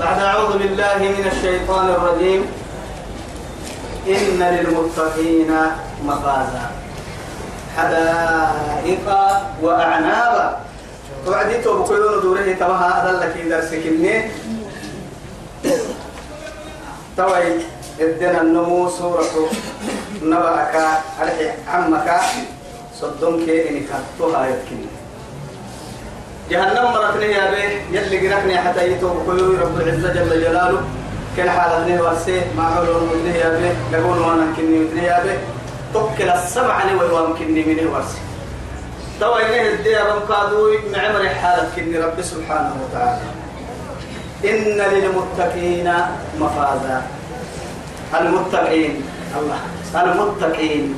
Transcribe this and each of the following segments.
بعد أعوذ بالله من الشيطان الرجيم. إن للمتقين مفازا حدائق وأعنابا. وعديتو بكلون دوره تبها أدلك درسك مني توي ادنا النمو سورة نبأك على عمك صدمك إنك تها يتكني جهنم مرتني يا بيه يلي قرقني حتى يتوب كل رب العزة جل جلاله. كل حالة ابنه ورسي ما علون منه يا بيه لقون وأنا كني منه يا بيه توكل السبع لي ويوام كني منه ورسي توا إنه الديا بمقادوي معمر حالة كني رب سبحانه وتعالى. إن للمتقين مفازا. المتقين الله المتقين.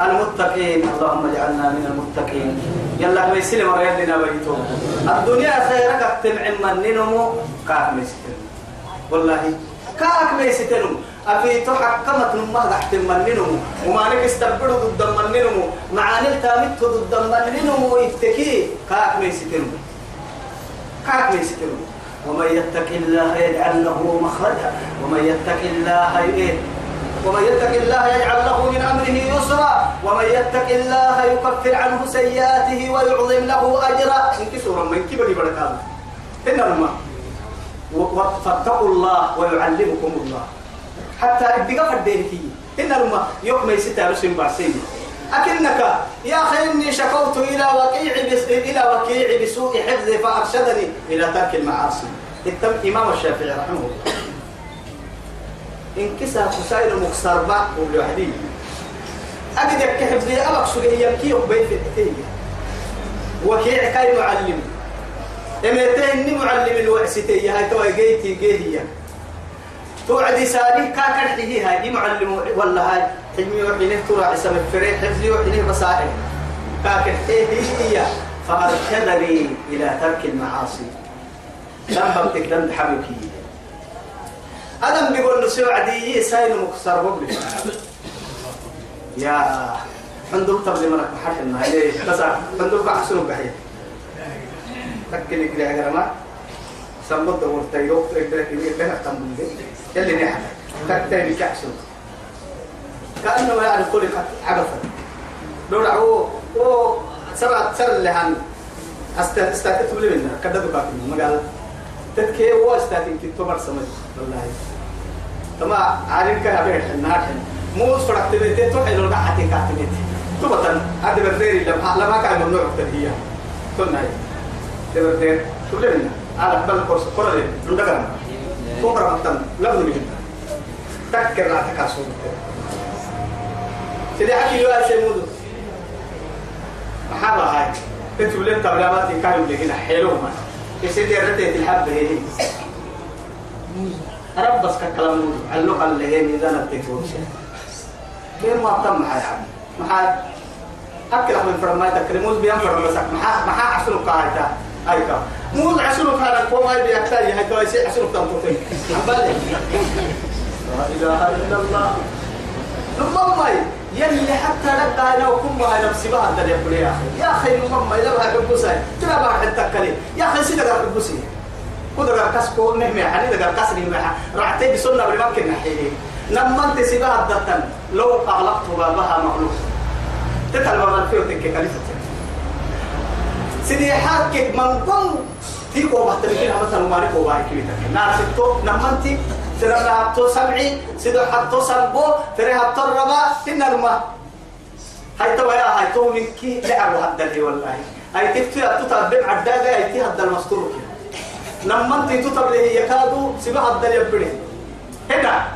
المتقين. اللهم اجعلنا من المتقين. يلا ما يسلم ريالنا بيتو الدنيا خيرك تمع من ننمو. كاك ميستن والله كاك ميستن أفي تحكمت نمه تحت من ننمو. وما نك استبدو ضد من ننمو. معاني التامت ضد من ننمو. يفتكي كاك ميستن كاك ميستن ومن يتق الله يجعل له مخرجا. ومن يتق الله إيه ومن يتق الله يجعل له من أمره يسرا ومن يتق الله يكفر عنه سيئاته ويعظم له أجرا. إنك سورة من كبر بركات. إنما فاتقوا الله ويعلمكم الله. حتى إبقى فدينتي إنما يوم ما يستاهل سن بعسين أكنك يا أخي إني شكوت إلى وكيع إلى وكيع بسوء حفظي فأرشدني إلى ترك المعاصي. التم إمام الشافعي رحمه الله. انكسر خسائر مكسر با وبلوحدي أجد كحب زي أبك سجى يمكي وبيت التيه وكيع كاي معلم. إمتى معلم الوعستي هاي توا جيتي جيهية توعد سالي كاكر حيه هاي معلم ولا هاي. حلمي وحينه ترى عسم الفريق حفظي وحينه بصائر. كاكر حيه هي فأرشدني إلى ترك المعاصي. لم بمتك لم حبيبكي أدم بيقول له سوى عدي سايل مكسر بقلي يا تبلي منك بحر إنها ليه بس حندوق أحسن بحية. تكلي كلي عجرما سمبض دور تيروك إبرك إبرك إبرك تنبض يلي نحن. تكتب كأحسن كأنه يعني كل عبثا لو رعو و سبعة سر اللي هن. استاتت بلي منا كددوا باكي ما قال تتكي هو استاتين كي تمر سمج والله. تما عارين كه أبي النار موس فرق تبيت تو حلو قاعد تكاتبت تو بطن هذا بردير لما لما كان ممنوع الترهية كنا تبردير شو لنا على بال كورس كورة لنا لنا كورة مكتم لا بد من تذكر لا تكاسو. سيدي حكي يا سيمودو محابة هاي. تنتو لين تبلامات كانوا لهنا حلو ما يسيدي ردت الحبة هي رب بس كلام علق اللي هي ميزان التكون كيف ما تم معي عم محا أكل من فرما تكرموز بيان فرما بس محا محا عسلو قاعدة أيكا مو عسلو كان القوم هاي بيحتاج هاي توي شيء عسلو تنطوتين عم بالي لا إله إلا الله. ماي يلي حتى لقى أنا وكم ما نفسي بها تدي يقول يا أخي. يا المهم إذا بها حبوسي ترى بها حتى كلي يا أخي سيدك حبوسي كده كاسكو نهمي حني ده كاس نهمي رعتي بسنة بالممكن نحيي لما انت سيبها الدتن لو أغلقت بابها مخلوق تتل ما فيه تك كلفة. سيدي حاكك من قم تيكو بحتمكين مثلا ما نكو باي كبيتك نار ستو لما انت سيدنا حطو سمعي سيدو حطو سنبو فري حطو الربا إن الماء هاي تو يا هاي تو من كي لعبوا هدى والله. هاي تفتي أتوتا عداقة هاي تي هدى المستور كده. لما انت تطب له يكادو سبع الدل يبري هنا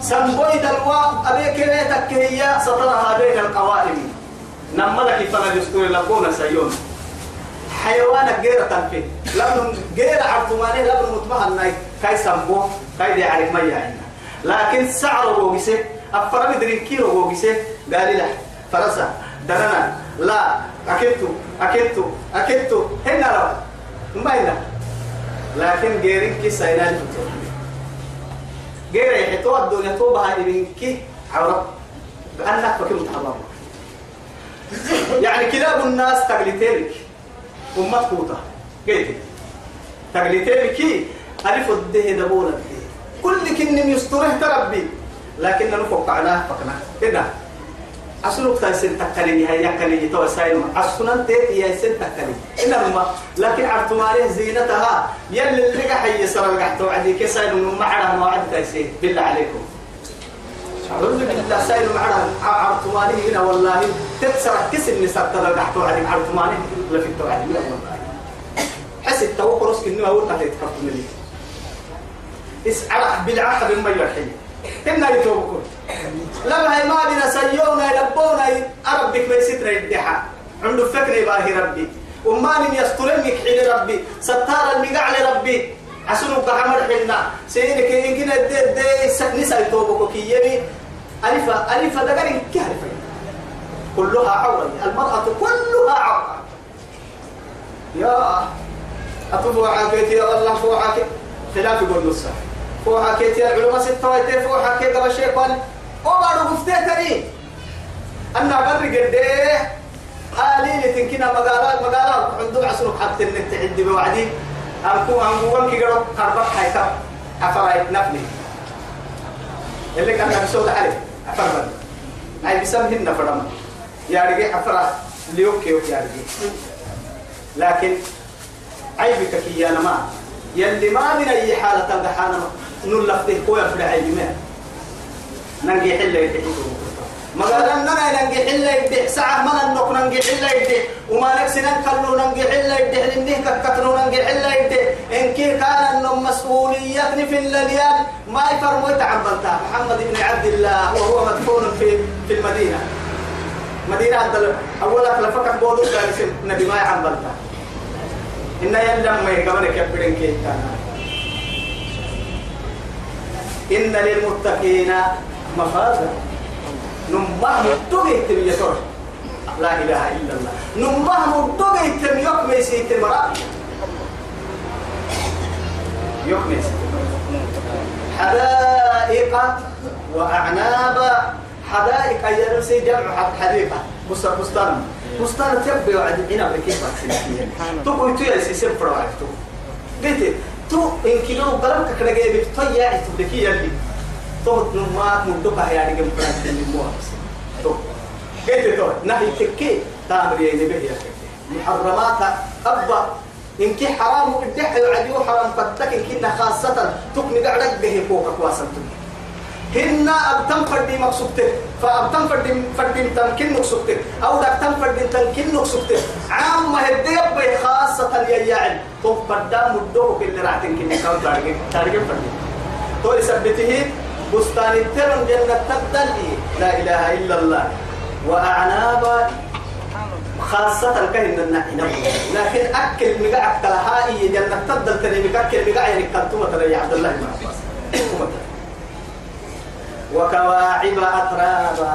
سنبوي دلوا أبيك ليتك هي سطرها بين القوائم نما لك فلا دستور لكون سيون حيوانك غير تنفي لم غير عرضماني لم مطمئن ناي كاي سنبو كاي دي عارف ما يعني لكن سعر وغيسه أفرم درين كيلو وغيسه قال له فرسا دنانا لا أكدتو أكدتو أكدتو هنا لا ما هنا لكن غيرين كي سينا الفتور غير يحتوى الدنيا من كي عورة. بأنك فكي متحرم يعني كلاب الناس تقلتيرك أمت كوتا. قلت تقلتيرك ألف الده دبولا كل كن يستره تربي. لكن نفوق على فقنا. كده أصلك تايسن تكلي هي يكلي تو سايم أصلا تيت يا سن تكلي إنما لكن عرفتم عليه زينتها. يلي اللي حي سر القحط وعدي كسايم معنا ما عد تايسين بالله عليكم. أعوذ بالله سايم معنا عرفتم عليه هنا والله. تكسر كسر نساء ترى القحط وعدي عرفتم عليه لا في التوعد لا والله. حس التوقع رسك إنه أول تحت يتكفر مني. اسعى بالعقب ما يرحي إنا يتوبكم لما هي ما بنا سيونا يلبونا أربك ما يستر يدحى عنده فكر يباهي ربي وما لم يسترمك حين ربي ستار المقع لربي عسنو قحمر حنا سينك إن كنا دي دي نسا يتوبكم كي يبي ألفة ألفة دقر كهرفة كلها عورة المرأة كلها عورة يا أطفوا عاكيتي يا الله عاكيتي خلاف يقول نصها فوحا كيتي العلماء ستة ويتي فوحا كي قبل شيطان وبعد مفتيه تري أنا قرر قديه. قالي لي تنكنا مقالات مقالات. عندهم عسلوك حتى انك تعد بوعدي. أنكو أنكو أنكي قرب قربك حيثا أفرأيت نفلي اللي كان بسود عليه أفرمد أي بسمهن فرما يا رجي أفرأ. ليوكي ويا رجي لكن عيبك كي يا نما يلي ما من أي حالة الدحانة نلفته كويا في العيب ما ننجي حلة يدحي ما قال أننا ننجي حلة يدحي ساعة ما ننق ننجي حلة يدحي وما نكسي ننكلو ننجي حلة يدحي لنه كتكتنو ننجي حلة يدحي إن كي كان أنه مسؤوليتني في الليال ما يفرموا يتعبلتا محمد بن عبد الله وهو مدفون في في المدينة. مدينة عبد أولا لفكك بودو قال نبي ما يعبلتا إن يلم ما يقبلك يبرن كي إن للمتقين مفازا. نمه مدوغي تم يسر لا إله إلا الله. نمه مدوغي تم يقمي سيت المرأة يقمي حدائق وأعناب. حدائق أي نفسي جمع حديقة. بستان بستان بستان تبي وعد عنب كيف تقول تو يا سيسم تو. قلت تو إن كيلو قلم كذا جاي بتو يا تبكي يلي تو نما مدوكا يا رجال فرع اللي مو تو قلت تو نهي يا يا محرمات أبا. إن كي حرام الدح يعدي حرام إن كنا خاصة. تكني به فوق كواسن هن أبتم فردي مقصودته فأبتم فردي فردي تمكن مقصودته أو دكتم فردي تمكن مقصودته عام هدي بي خاصة يجعل تو فردام مدوه اللي راتين كني كاو تارجع تارجع فردي. تو يثبته بستان الترن جنة تبدل لا إله إلا الله. وأعناب خاصة كهن النحن لكن أكل مقع أكلها إيه جنة تبدل تري مقع مقع يعني كنتم ترى يا عبد الله عباس. وكواعب أترابا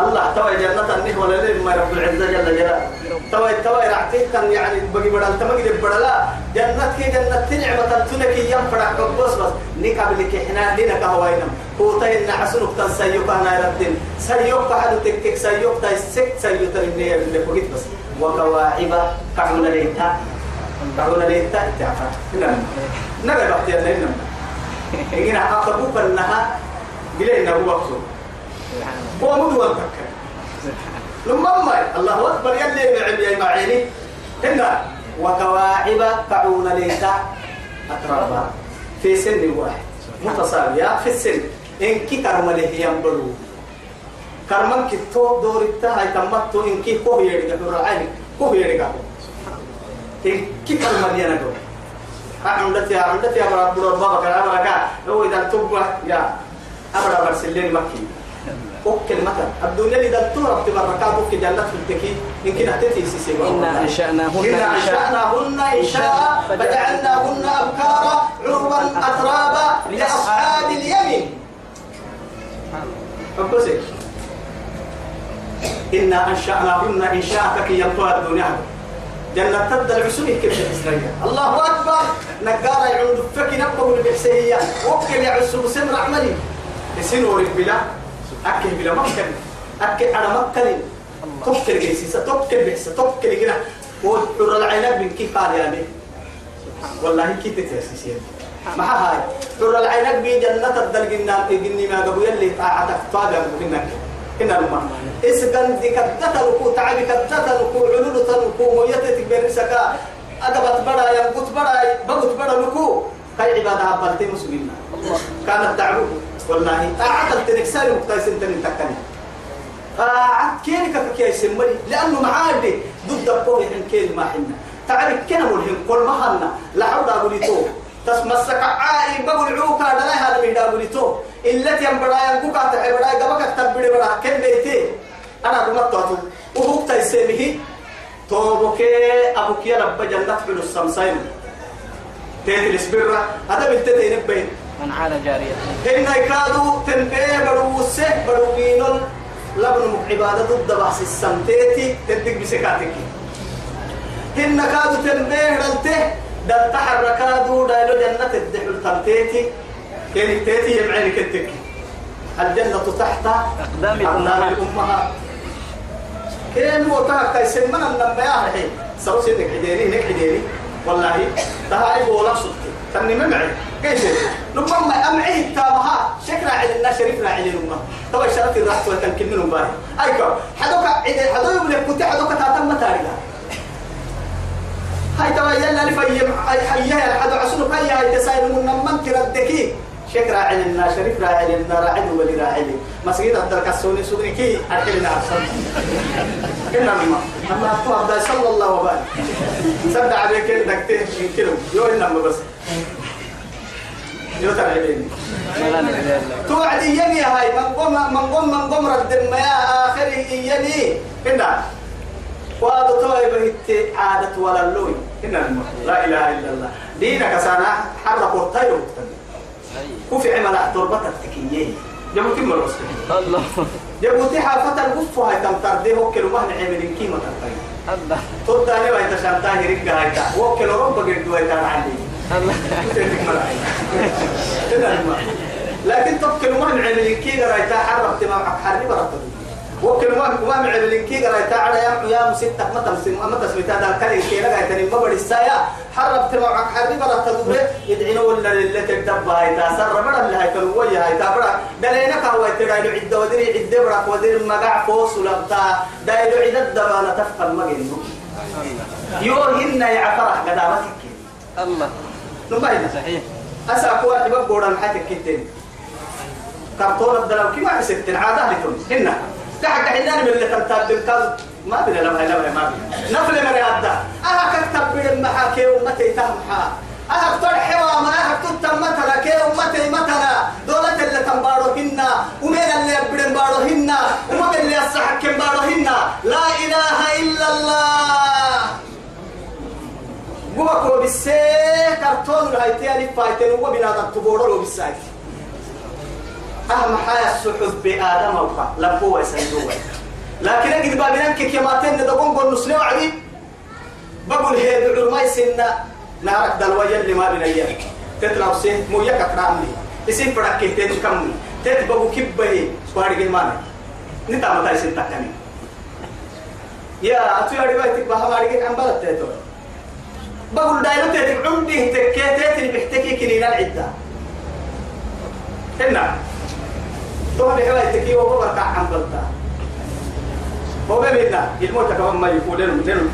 الله توي جنة النه ولا ليه ما رب العزة جل جلاله توي توي رعتيك كان يعني بقي بدل تمجد بدلا جنة كي جنة نعمة تنك يوم فرح بس بس نكابل لك إحنا لنا كهوينم هو تين عسنك تنسيوك أنا ردين سيوك حد تكك سيوك تيسك سيوك تريني اللي بقيت بس وكواعب كعونا ليتا كعونا ليتا تعرف نعم نعم بحتي نعم إننا أقبوك النها قلنا هو أقصد هو مدوى الذكر لما ما الله أكبر يلي بعلم يا معيني هنا وكواعب قعون ليتا أترابا. في سن واحد. متصابية في السن. إن كي كرم له ينبرو كرمان كي تو دور التاعي تمتو. إن كي كوه يرجع دور العين كوه يرجع إن كي كرم له ينبرو عندك يا عندك يا رب بابا كلام لك هو إذا تبغى يا. أبدا برسلين مكي أوكل مثلا الدنيا اللي دلتو ربط بركات أوكي جنة في التكي يمكن أتتي سيسي إنا أنشأناهن إنا أنشأناهن إنشاء. فجعلناهن أبكارا عربا أترابا لأصحاب اليمين. فبسك. إنا أنشأناهن إنشاء كي يبطوا الدنيا. جنة تبدل عسوه كيف تسرية الله أكبر. نقارا يعود فكي نبقه البحسية وكل يعسو سمر عملي. يسينوا بلا أكل بلا مكن أكل على مكن تفكر جيسيسة تفكر بحسة تفكر جنا وحر العنب من كيف قال يعني والله كيف تتأسيسين ما هاي. حر العينك بي جنة الدلقنا إجني ما قبل يلي طاعتك فاقا بكنك إن الماء إسقن دي كدتلكو تعبي كدتلكو علول تلكو ويتتك بيرسكا أدبت بڑا ينقط بڑا بقط بڑا لكو كاي عبادة عبالتي مسلمين. كانت دعوه والله. أعتقد تنكسر مقتايسين تنين تكني. آه كينك كي يسمني؟ لأنه معادي ضد القوي حين كين ما حنا. تعرف كنا ملهم كل ما حنا. لا عود أقولي تو تسمسك عاي بقول عوكا لا هذا من أقولي تو إلا تيم برايا كوكا تحي برايا قبك تبدي برايا. كن بيتي؟ أنا قلت تو وهو تيسمه توبك أبوك يا رب جنة حلو السمسين تيتي السبرة هذا بنتين بين من عال جارية. إن كادوا تنبيه بدو السه بدو مينول لبن عبادة ضد بحث السمتيتي تدق بسكاتك. إن كادوا تنبيه دلته دل تحركادوا دايلو جنة الدحل تمتيتي كين تيتي يمعيني كتك. الجنة تحت أقدام الأمهات كين موتاك تيسمنا النبيا الحين سوسي نك حديري نك حديري والله تهاي بولا صدتي تني ما معي. كيف ربما أمعي تابها. شكرا على الناس شريفنا على الأمة طبعا شرفت الرحت وتنكن منهم باي أيكو حدوك حدو يقول لك كنت حدوك تاتم تاريخ هاي توا يلا لفيم حيها حدو عسلو كاي هاي تسايل من من تردكي. شكرا على الناس شريفنا على الناس راعي ولي راعي مسجد الدرك السوني سوني كي أرحلنا عصر إنما أما أبو عبد صلى الله وبارك صدع عليك دكتين يمكنه يو إنما بس. يو ترعبين ولا نعلم توعد إياني هاي من قم من قم من قم رد ما آخره إياني هنا وهذا توي بهت عادة ولا اللوي هنا لا إله إلا الله دينك سنة حرك الطير وفي عمل تربتك تكيين جابوا كم الوصف الله جابوا حافة الوف هاي تم ترديه وكلوا مهن عمل كيمة ترديه الله تود أنا ما يتشانتا هريك هاي تا وكلوا رب قد دوي تان علي الله لكن تبكي ما نعمل كي قرايتا حرب تمام حرب برا وكل ما ما نعمل كي قرايتا على يا يا مسيتك ما تمسم ما تسميتا دا كلي كي لا قايتني ما بدي السايا حرب تمام حرب برا تدور يدعينا ولا اللي تكتب هاي تا سر برا اللي هاي كانوا ويا هاي تا برا. دلينا كهو تدايلو عدة ودري عدة برا. ودري مقع فوس ولبتا. دايلو عدة دبانة تفقل ما جنو يوهن يعفرح قدامتك. الله. نباينا صحيح. أسأكوا حباب قولان حتى كتين كرتون الدلو كيف ما ستين عادة لتون هنا. تحق حنان من اللي تنتاب بالكاز ما بنا لما لما ما بنا نفل من هذا. أها كتب بين محاكي ومتي تمحا. أها كتر حوام أها كتب مثلا كي ومتي مثلا دولة اللي تنبارو هنا. ومين اللي يبرن بارو هنا؟ ومين اللي يصحك بارو هنا؟ لا إله إلا الله. وكو بالسي كرتون الهيتي ألف فايتين وبنادم تبورو بالسايت أهم حياة السحب بآدم أوقع لبوة سندوة لكن أجد بابنان كي كماتين ندقون قول نسلي وعدي بقول هي دعو ما يسنى نارك دلوية اللي ما بنيا تتلو سيه مو يكا ترامني اسم فرق كي تيجي كمني تت بقول كبه سواري جمانا نتا متى يسن تكني يا أتوي أدي مارجين عم بلد تيتو بقول دايلو تيتك عندي تكيتات اللي بيحتكي كنينا العدة. هنا تو بحواي تكي وبقى كع عم بلتا هو بمنا الموت كمان ما يقول لهم لهم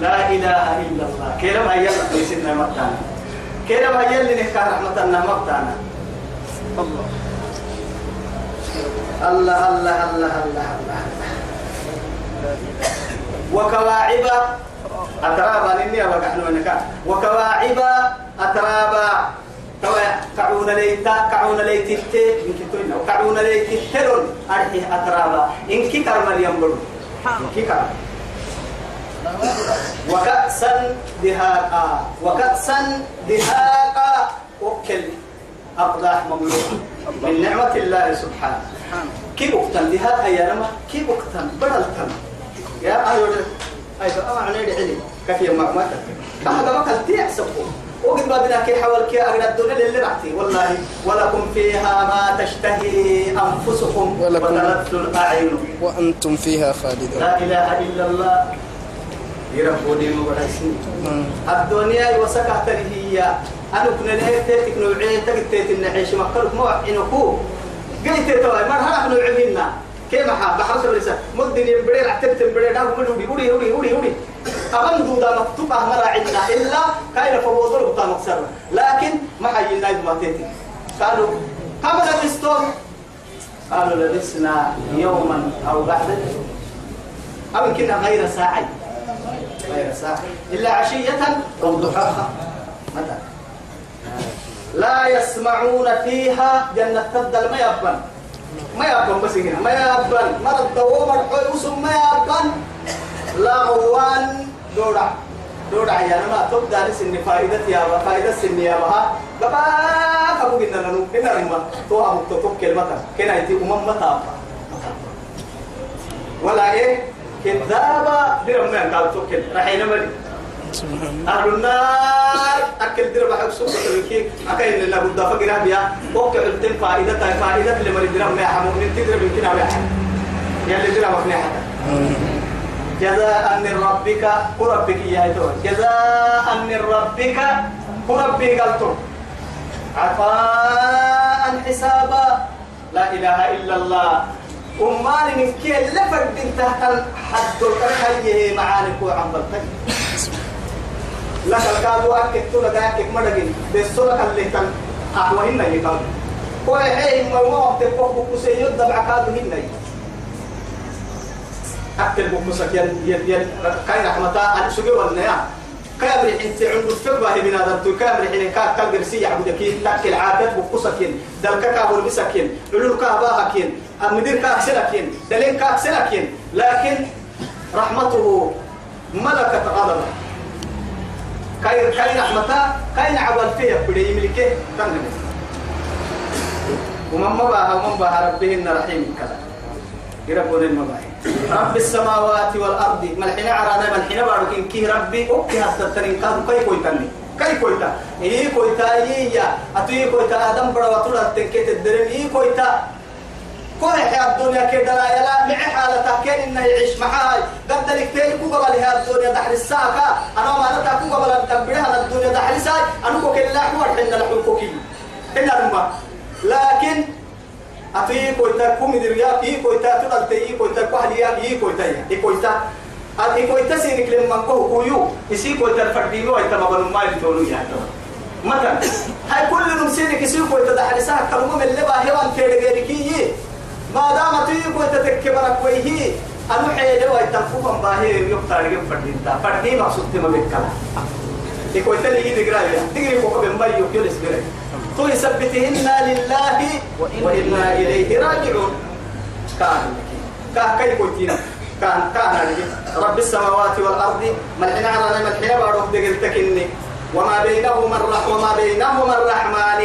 لا إله إلا الله. كلام هيا الله سيدنا مكتانا كلام هيا اللي نحكى رحمة الله مكتانا الله الله الله الله الله الله. وكواعب. أترابا إني أبقى حنو نكا وكواعب أترابا. كعون ليتا كعون ليتت من كتوين كعون ليتت تلون أرحي أترابا. إن اليوم إن كي كرم وكأسا دهاقا. وكأسا دهاقا. وكل أقداح مملوءة من نعمة الله سبحانه. كيف أقتن دهاقا يا نما كيف أقتن بدلتن يا أيوة. أيوة أما عني علي كثير ما ما بعد ما كنت يحسبه وقد بدنا كي حول كي أغنى الدنيا اللي رعتي والله ولكم فيها ما تشتهي أنفسكم ولكم- وتلذ الأعين. وأنتم فيها خالدون. لا إله إلا الله. يربوني مبرسين الدنيا وسكت هي. أنا كنا نهتك نوعين تقتيت النعيش مكرك ما إنكو قلت توي مرحبا نوعينا كيف حا بحر سبرسة مدن ينبري رحتت ينبري ده هم اللي يقولي يقولي يقولي يقولي أبن دودا مكتوبة مرا عندنا إلا كاين فوضل بتاع مكسر. لكن ما حيينا ما تيتي. قالوا قبل الاستور قالوا لبسنا يوما أو بعد. أو كنا غير ساعة غير ساعة إلا عشية أو ضحاها. متى لا يسمعون فيها جنة تبدل ما يبن ما يبن بس هنا. ما يبن مرض دوام الحيوس ما يبن لغوان دورع دورع يا ما تبدا لسن فائدة يا فائدة سن يا بها بابا كابو جنا نو كنا رما تو هم تو تو كلمة كنا يتي أمم متى ولا إيه؟ ما قال تو كل رحينا مري أهل النار. أكل درب حق سوق تركي أكيد لنا بد فقرا بيا وقع التم فائدة فائدة. لما درم ما حمو من تدرب يمكن أبيع يلي درب أبني حتى جزاء من ربك وربك يا دور جزاء من ربك وربك قلتم. عطاء حسابا. لا إله إلا الله. أمان من كي لفرد تحت الحد. الكرهية معانك وعم بلتك. لك الكادو أكيد تلا داك مدقين. بسولك اللي كان أحوهن يقال وهي ما وقت فوق كسيد دبع كادو هن أكل بكسك ين ين ين كاين رحمتا أنا سجوا والنيا كامل حين تعند الفقه من هذا كامل حين كا كا جرسي يعبد كين. لكن عادات بكسك ين دلك كا بول بسكين علول كا باهكين أمدير كا سلكين دلين كا سلكين لكن رحمته ملكت غضبه. كاين كاين رحمتا كاين عبد فيه بدي يملكه كان ومن مباها ومن بها ربهن رحيم كذا. يربون المباهي رب السماوات والأرض ملحنا عرانا ملحنا بارك كي ربي أوكي هسترين كادو كي كويتني كي كويتا. إيه كويتا إيه يا. أتوي كويتا آدم بڑا وطول التنكيت الدرم إيه كويتا. كل حياة الدنيا كده لا يلا. مع حالة كين إنه يعيش معاي. قد لك تاني كوكا بالها الدنيا دحر الساعة أنا ما أنا كوكا بلا تبرها الدنيا دحر الساعة أنا كوكا لا حوار حنا لحوكي إلا لكن أتي كويتا كومي دريا إيه كويتا تدل تي كويتا كوهليا إيه كويتا إيه كويتا أتي كويتا سينك لما كوه كويو. إسي كويتا الفردينو أيتا مبنو ما يتولو يا مثلا. هاي كل نمسينك إسي كويتا دحر الساعة كلمة من اللي باهيوان كيري غيركي ما دام تيجي كنت تكبر كويه أنا حيل ويتنفوهم باهي يقطع رجيم فردين تا فردين مقصود تما بكلا يكون تلي يدي قرايا تجري فوق بمبي يكيل اسبري تو يثبتهن لله وإنا إليه راجعون كان كان كي كوتينا كان كان رب السماوات والأرض ملحنا على ملحنا بارو دقل تكني وما بينهما الرحمة وما بينهما الرحمن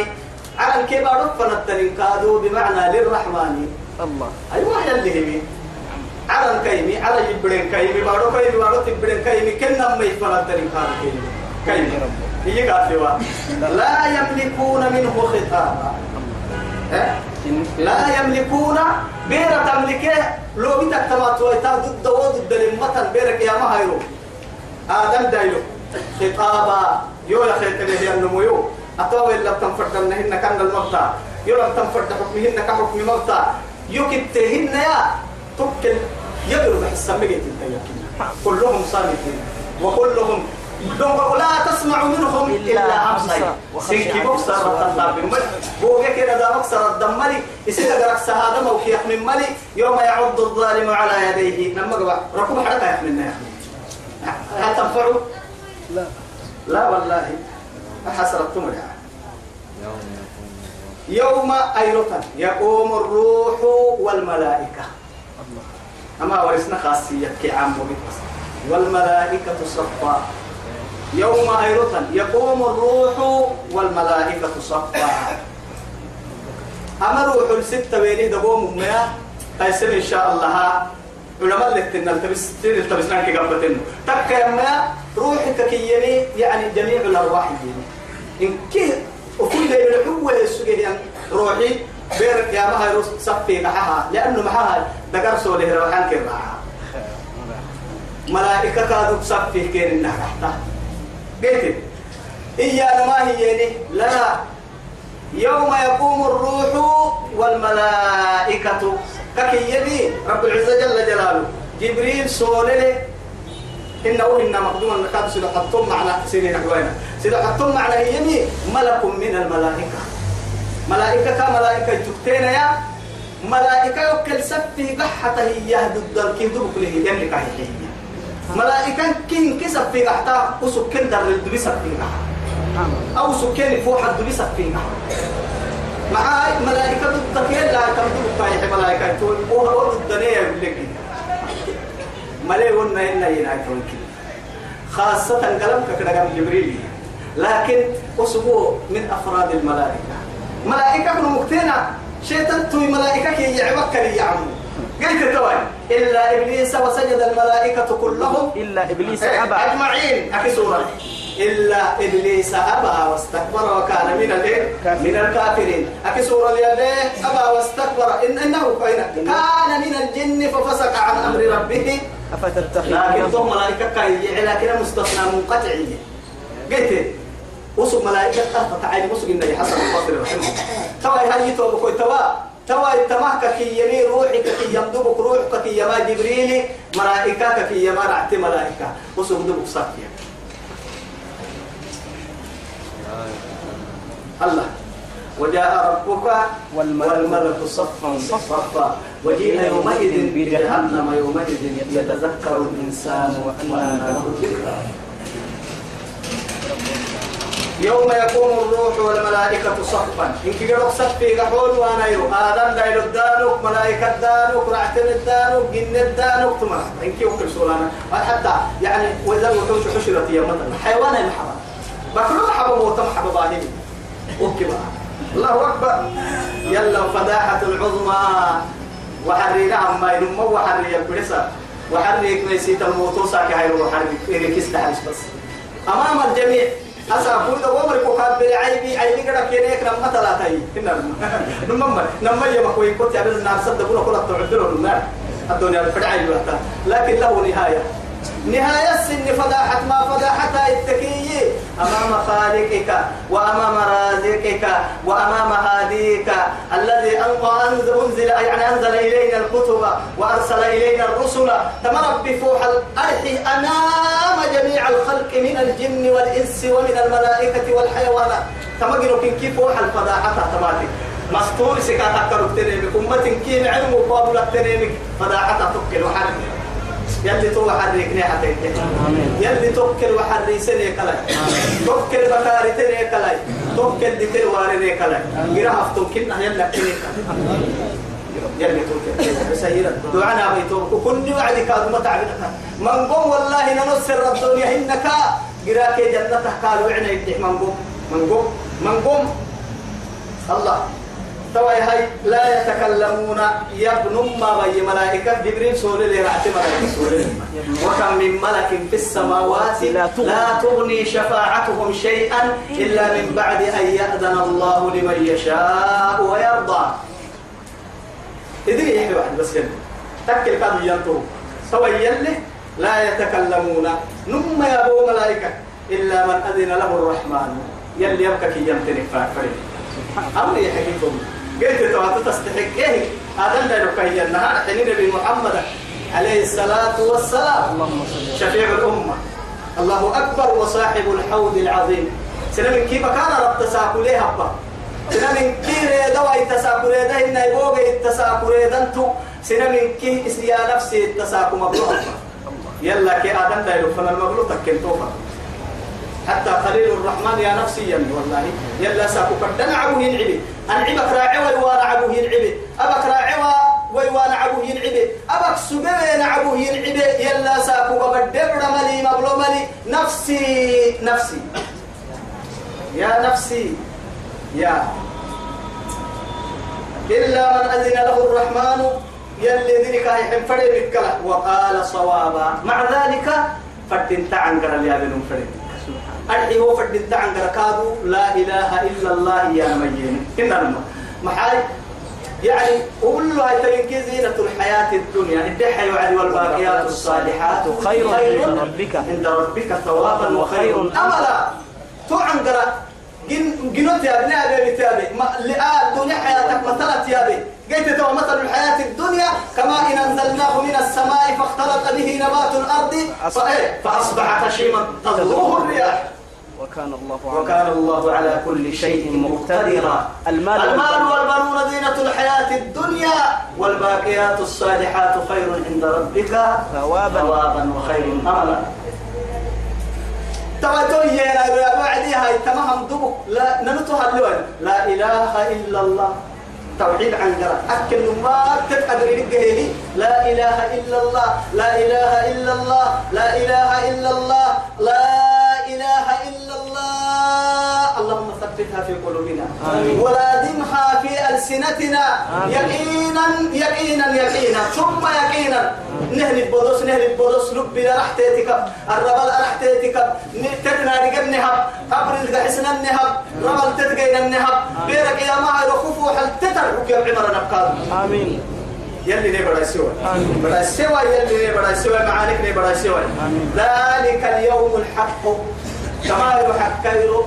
على الكبار فنتن كادوا بمعنى للرحمن الله. أيوة اللي هي على الكيمي على يبرين كيمي بارو كيمي بارو تبرين كيمي كنا ما يفعل ترين كان كيمي. كيمي. هي قاتلوا لا يملكون منه خطابا. إيه؟ لا يملكون بيرة تملكه لو بيتك تمات ويتا ضد ضد لمتن بيرك يا مهيرو آدم دايلو. خطابا. يو يا خير كده هي النمو أتوا إلا تنفردنهن كان المبتع يو لم تنفرد حكمهن كحكم مبتع يكتهن يا تبكل يدرو بحس مجيت كلهم صامتين. وكلهم لا تسمع منهم إلا همسا سيكي بكسر الطلاب بوجه كده ده مكسر الدملي يصير جرك سهادة موكي يحمي ملي. يوم يعض الظالم على يديه. لما قبع ركوب حركة يحملنا يحمي هل تنفعوا؟ لا. لا والله. حسرتم يعني يوم أيضا يقوم الروح والملائكة. أما ورثنا خاصية كعام وبيتس والملائكة صفا. يوم أيضا يقوم الروح والملائكة صفا. أما روح الستة بينه دقوم مياه تيسر إن شاء الله. علماء اللي تنلتبس تنلتبسنا كي قبتين. تكا يما روحك كيني يعني جميع الأرواح يجيني إن كي وكل الحوة السجيه روحي بيرك يا ما هي صفي معها لأنه معها دقر سوله روحان كراعة ملائكة كادوا تصفي كين إنها تحتها. قلت إيانا ما هي لا. يوم يقوم الروح والملائكة. ككي يدي رب العزة جل جلاله. جبريل سولله إنه إن مقدوما نكاد سيدو حطم معنا سيدي نحوينا سيدو حطم معنا هي ملك من الملائكة. ملائكة كملائكة جبتين يا. ملائكة يوكل سبتي قحة هي ضد الكيدو بكله يملك هي ملائكة كين كسب في قحتا وسكن در الدبي سبتي أو سكن فوق الدبي سبتي معاي ملائكة ضد لا كم ضد ملائكة تقول وهو ضد الدنيا يقول ملي ونا إنا ينايت خاصة قلم كذا جبريل لكن أسبوع من أفراد الملائكة ملائكة كانوا مكتنا شيطان توي ملائكة كي يعبك لي يعمو قلت توي إلا إبليس وسجد الملائكة كلهم إلا إبليس أبى أجمعين أكي سورة إلا إبليس أبى واستكبر وكان من؟ من الكافرين أكي سورة أبى واستكبر إن إنه كان من الجن ففسق عن أمر ربه أفتتخذ لكن ثم ملائكة كاي لكن مستثنى منقطعية قلت وسق ملائكة تحت تعالي وسق إنه حسن البصري رحمه توا هاي توب كوي توا. توا التماك كي يمي روحك كي يمدبك روحك كي يما جبريل ملائكة كي يما رعت ملائكة. وسق دبك صافية. الله. وجاء ربك والملك صفا صفا. وجيء يومئذ بجهنم. يومئذ يتذكر الإنسان وأنى له الذكرى. يوم يقوم الروح والملائكة صفا. إن كيرو صفي قحول وأنا يو. آدم دايلو دانوك ملائكة دانوك رعتم الدانوك جن الدانوك ثم إن كيو كل سولانا حتى يعني وإذا الوحوش حشرت يا مثلا حيوان المحبة بكرو محبة موت محبة باهي وكبا الله أكبر. يلا فداحة العظمى. وحرينا عما ينمو وحري البرسة وحري كنيسيت الموتوسا كهي وحري إريكيس بس. أمام الجميع. أسا كل عمر كوكاب عيبي عيبي كذا كينيك نما ثلاثة إنما نما نما يوم كوي كنت عبد النار صدق كل كل تعدلوا النار الدنيا بفرعي لكن له نهاية. نهاية السن فضاحت ما فضاحتها التكية أمام خالقك وأمام رازقك وأمام هاديك الذي أنزل, أنزل يعني أنزل إلينا الكتب وأرسل إلينا الرسل. تمر بفوح الأرح أمام جميع الخلق من الجن والإنس ومن الملائكة والحيوانات تمجنوا كيف فوح الفضاحة تماتك مستور سكا تكرك تنيمك. أمة كيم علم وقابلك تنيمك. فضاحة تكل وحرك يلي تو حريك حتى يلي توكل وحري سنة كلا توكل بكاري تني كلا توكل دكتور واري كلا غير هفتم كنا يلا كني يلي توكل. سيرا. دعانا بيتو. كل وعد كاد ما تعبنا من قوم والله ننصر الدنيا. إنك غيرك جنة قالوا عنا يدح من قوم. من قوم. من قوم. الله. توا هاي لا يتكلمون يبن ما بي ملائكة. جبريل سولي لي رعت ملائكة وكم من ملك في السماوات لا تغني, شفاعتهم شيئا إلا من بعد أن يأذن الله لمن يشاء ويرضى. إدري يحكي واحد بس كده. تكل كانوا ينطروا توا يلي لا يتكلمون. نم يا أبو ملائكة. إلا من أذن له الرحمن. يلي يبكى كي يمتلك فريد أمر يحكيكم قلت تو تستحق. إيه؟ هذا اللي نكهي النهار حين نبي محمد عليه الصلاة والسلام. اللهم صل شفيع الأمة. الله أكبر وصاحب الحوض العظيم. سنة كيف كان رب تساكلي هبا سنة كي دواء التساكلي ده؟ إن يبوغ التساكلي دنتو سنة كي إسيا نفسي التساكل مبلوغ يلا كي آدم دا يلفن المبلوغ تكين توفى حتى خليل الرحمن يا نفسي يمي والله. يلا ساكو كدن عبو ينعبي أنعبك راعي ويوانا عبو ينعبي أبك راعي ويوانا عبو ينعبي أبك سبين عبو ينعبي يلا ساكو ببدبر ملي مبلو ملي. نفسي نفسي. يا نفسي. يا. إلا من أذن له الرحمن يلي ذلك يحب فريد وقال صوابا. مع ذلك فردين تعنقر اللي يابنون فريد. أرحي هو فردين تعنقر كادو لا إله إلا الله يا مجين. إن الماء محاي يعني كلها تنكي زينة الحياة الدنيا. الدحى وعد والباقيات الصالحات خير عند ربك. عند ربك ثوابا وخير أملا توعن قرأ. جن جنوت يا ابن أبي بتابي ما لآل الدنيا حياتك مثلت يا أبي. قلت تو مثل الحياة الدنيا كما إن أنزلناه من السماء فاختلط به نبات الأرض؟ فأصبح هشيما تذروه الرياح. وكان الله على وكان الله على كل شيء مقتدرا. المال المال والبنون. زينة الحياة الدنيا والباقيات الصالحات خير عند ربك ثوابا. ثوابا وخير أملا. توتوي يا بعدي هاي تمام دبك. لا ننتهى لا إله إلا الله. توحيد عن قرأ أكل ما تقدر لقيه لا إله إلا الله لا إله إلا الله لا إله إلا الله لا إله إلا الله. اللهم ثبتها في قلوبنا. آمين. ولازمها في ألسنتنا. يقينا يقينا يقينا. ثم يقينا. نهل البودوس نهل البودوس ربنا رحتيتك الربل رحتيتك تكنا رجل نهب. قبر الحسن النهب ربل تتقين النهب بيرك يا ما رخوف وحل تترك يا عمر نبقى. آمين. يلي ني بڑا سوى. آمين. بڑا سوى يلي ني بڑا سوى. معانك ني بڑا سوى. آمين. ذلك اليوم الحق. كما يرو حكايرو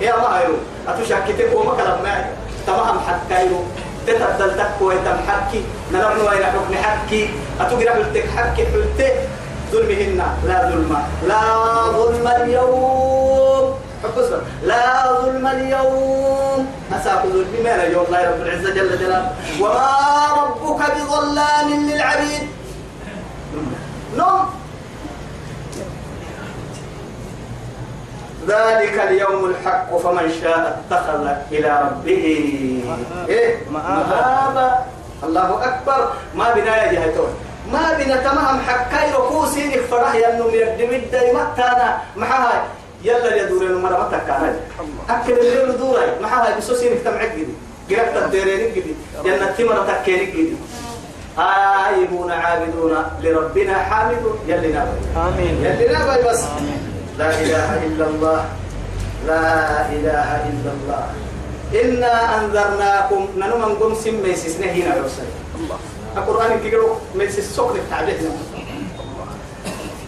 يا ما يرو أتشكتك وما كلام معي تمام حكايرو تتبدل تكو يتم حكي نرحنا وين حكم حكي أتقرأ حلتك حكي حلتك. ظلمهن لا ظلم. لا ظلم اليوم. حفظنا لا ظلم اليوم. أساق ظلم. ما لا يوم الله رب العزة جل جلاله. وما ربك بظلام للعبيد. نوم. ذلك اليوم الحق فمن شاء اتخذ إلى ربه. إيه؟ مآبا. الله أكبر. ما بنا يا ما بنا تمام حكاي ركوسين فرح ينو من الدمد دايما تانا. معها يلا يا دورين مرة ما تكانا أكل الليل دوري معها بسوسين اجتمعت جدي قرأت الديرين جدي جنة تمرة تكين جدي آيبون عابدون لربنا حامدون يلي نابي. آمين. يلي نابي بس. لا إله إلا الله. لا إله إلا الله. إنا أنذرناكم. ننو من قم سم ميسسنا هنا القرآن كيقولوا ميسس سوق التعبير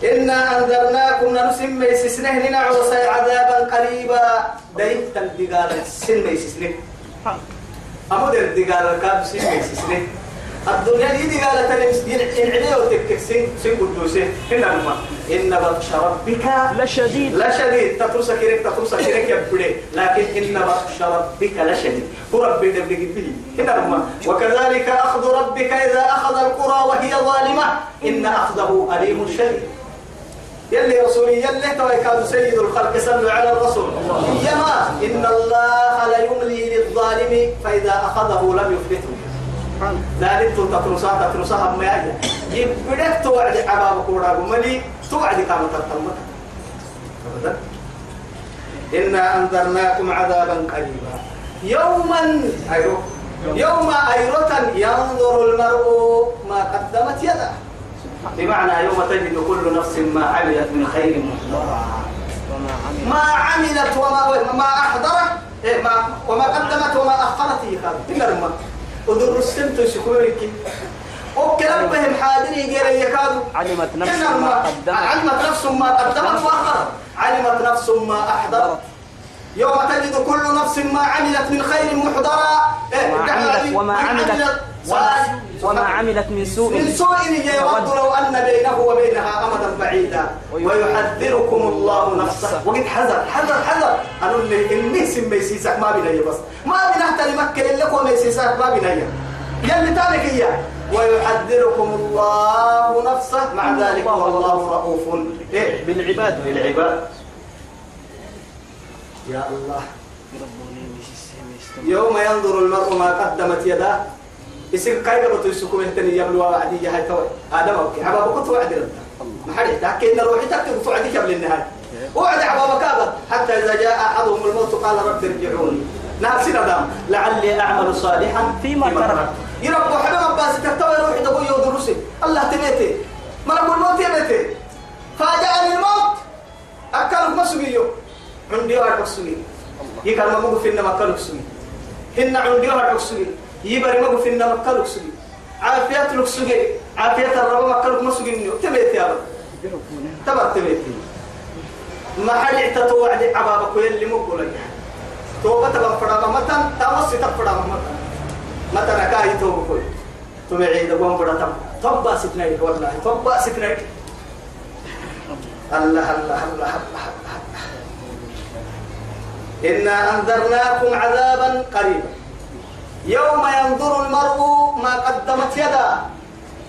إنا أنذرناكم ننو سم ميسسنا هنا عرسل عذابا قريبا. دايت الدقال سن ميسسنا أمو در الدقال الكاب سن ميسسنا الدنيا دي دي قالت أنا مسدين إن عليه وتكك سن سن قدوسه هنا ما إن بطش ربك لشديد. لا شديد تترسى كيرك تترسى كيرك يا بلي لكن إن بطش ربك لشديد. هو ربي دبلي به هنا ما وكذلك أخذ ربك إذا أخذ القرى وهي ظالمة. إن أخذه أليم شديد. يلي رسولي يلي تويكاد سيد الخلق صلوا على الرسول. يما إن الله لا يملي للظالم فإذا أخذه لم يفلته. ذلك تترسا تترسا هم يا يبدك توعد عباب كورا ملي توعد كما تتمت أبدا. إنا أنذرناكم عذابا قريبا يوما أيرو يوم أيرة ينظر المرء ما قدمت يده. بمعنى يوم تجد كل نفس ما عملت من خير محضرا ما عملت وما ما أحضرت إيه ما وما قدمت وما هذا إلا ما ودر السنت شكورك وكلام بهم حاضرين غير يكادوا. علمت نفس ما قدمت. علمت نفس ما قدمت وأخرت. علمت نفس ما أحضرت. يوم تجد كل نفس ما عملت من خير محضرا إيه، وما عملت وما عملت. وما عملت من سوء. من سوء يود لو أن بينه وبينها أمدا بعيدا. ويحذركم الله نفسه. وقد حذر حذر حذر. أنا اللي إني سم ميسيسك ما بنيا بس. ما بنحت لمكة إلا كو ميسيسك ما بنيا يلي تانك إياه. ويحذركم الله نفسه. مع ذلك والله رؤوف. إيه؟ بالعباد بالعباد يا الله. يوم ينظر المرء ما قدمت يداه. يصير كاي قبل تسكم اهتني يبلوا وعدي هاي توي هذا ما حبا بكت وعد رد ما حد يحكي ان روحي تكتب وعدي قبل النهايه وعد حبا بكابا حتى إذا جاء أحدهم الموت قال رب ارجعوني نفسي ندم لعلي أعمل صالحا فيما تركت. يربو حبا باس تكتوي روحي تقول يودرسي الله تبيتي ملك الموت يبيتي فاجأني الموت. أكلك مسويو عندي واحد مسوي. يكلم مو في إنما أكلك سوي هن عندي واحد مسوي. يبري ما في النار مكلك سجي عافية لك سجي عافية الرب مكلك ما سجي تبيت يا رب. تبر تبيت. ما حد اعتتوا على عبابك اللي مقولك توبة تبى فرما متن تامس تفرما متن متن كاي توبة كل تم عيد قوم بڑا تم. توبة ستناي والله. توبة ستناي الله الله الله الله. إنا أنذرناكم عذابا قريبا. يوم ينظر المرء ما قدمت يدا.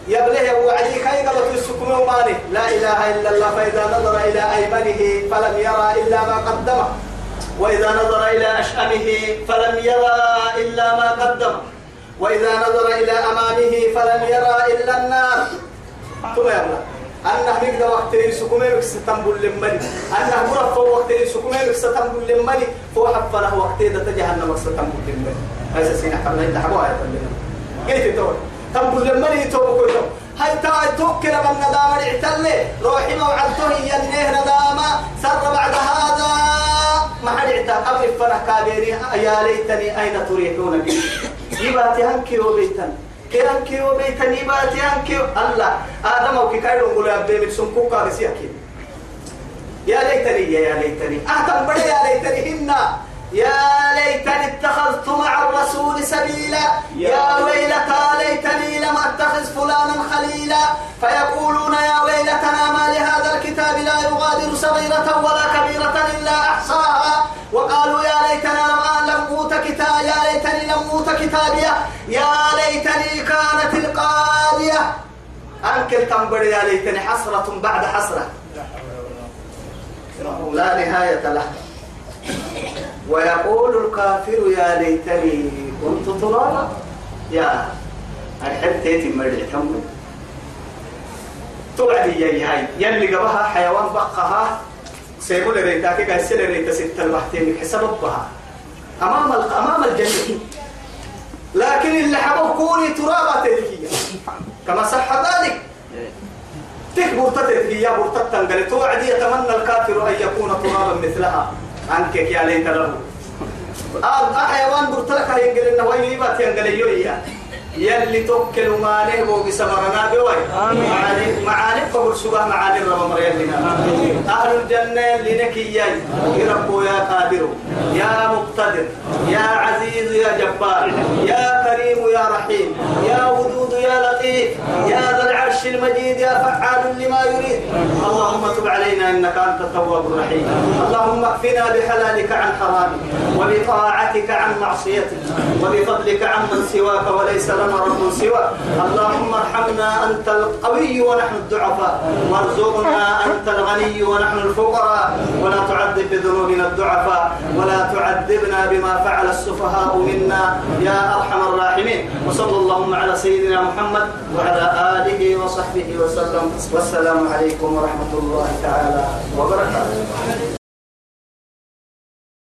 يبليه وعدي قبط السكم ومانه لا إله إلا الله فإذا نظر إلى أيمنه فلم يرى إلا ما قدمه. وإذا نظر إلى أشأمه فلم يرى إلا ما قدم وإذا نظر إلى أمامه فلم يرى إلا النار. ثم يبلغ أنه نقدر وقت سكومي بكس تنبول للملي أنه مرفع وقت بكس تنبول للملي فهو حفره وقت إذا تجهنم تنبول هذا سينا قبل إنت حبوها يا تنبول كيف تقول تنبول للملي توبو كله هاي تا توكل من ندامة اعتلي روحي موعدته ينيه ندامة. سر بعد هذا. ما حد اعتل قبل فنا كابيري يا ليتني أين تريحون بي؟ يباتي هنكي وبيتن. كيرانكي وبيتن يباتي هنكي. الله آدم أو كي كايرون قولوا أبدي من سنكو كارسي أكيد يا ليتني يا ليتني. أهتم بدي يا ليتني يا ليتني اتخذت مع الرسول سبيلا. يا ويلتى ليتني لم أتخذ فلانا خليلا. فيقولون يا ويلتنا ما لهذا الكتاب لا يغادر صغيرة ولا كبيرة إلا أحصاها. وقالوا يا ليتنا لم لم أوت كتاب يا ليتني لم أوت كتابيا يا ليتني كانت القاضية. أنكل تنبر يا ليتني حسرة بعد حسرة. لا نهاية له. ويقول الكافر يا ليتني كنت ترابا. يا الحب تيتي مرجع تمر توعدي يا هاي يلي قبها حيوان بقها. سيقول ريتا كي قال سير ريتا ست الوحدين حسب بها أمام أمام الجنة. لكن اللي حبوه كوني ترابا تلكيه كما صح ذلك. تكبر تتلكيه برتت تنقل. توعدي يتمنى الكافر أن يكون ترابا مثلها. عنك يا ليت له آه حيوان برتلك هينقل يبات ينقل يويا؟ يلي توكل ما نهبو بسمرنا بوي. معاني معاني قبر سبا معاني رب مريم أهل الجنة نكي يا رب يا قادر. يا مقتدر. يا عزيز يا جبار. يا كريم يا رحيم. يا ودود يا لطيف. يا ذا العرش المجيد يا فعال لما يريد. اللهم تب علينا إنك أنت التواب الرحيم. اللهم اكفنا بحلالك عن حرامك. وبطاعتك عن معصيتك. وبفضلك عن من سواك وليس لنا رب سواك اللهم ارحمنا أنت القوي ونحن الضعفاء. وارزقنا أنت الغني ونحن الفقراء. ولا تعذب بذنوبنا الضعفاء. ولا تعذبنا بما فعل السفهاء منا. يا أرحم الراحمين. وصلى اللهم على سيدنا محمد وعلى آله وصحبه وسلم. والسلام عليكم ورحمة الله تعالى وبركاته.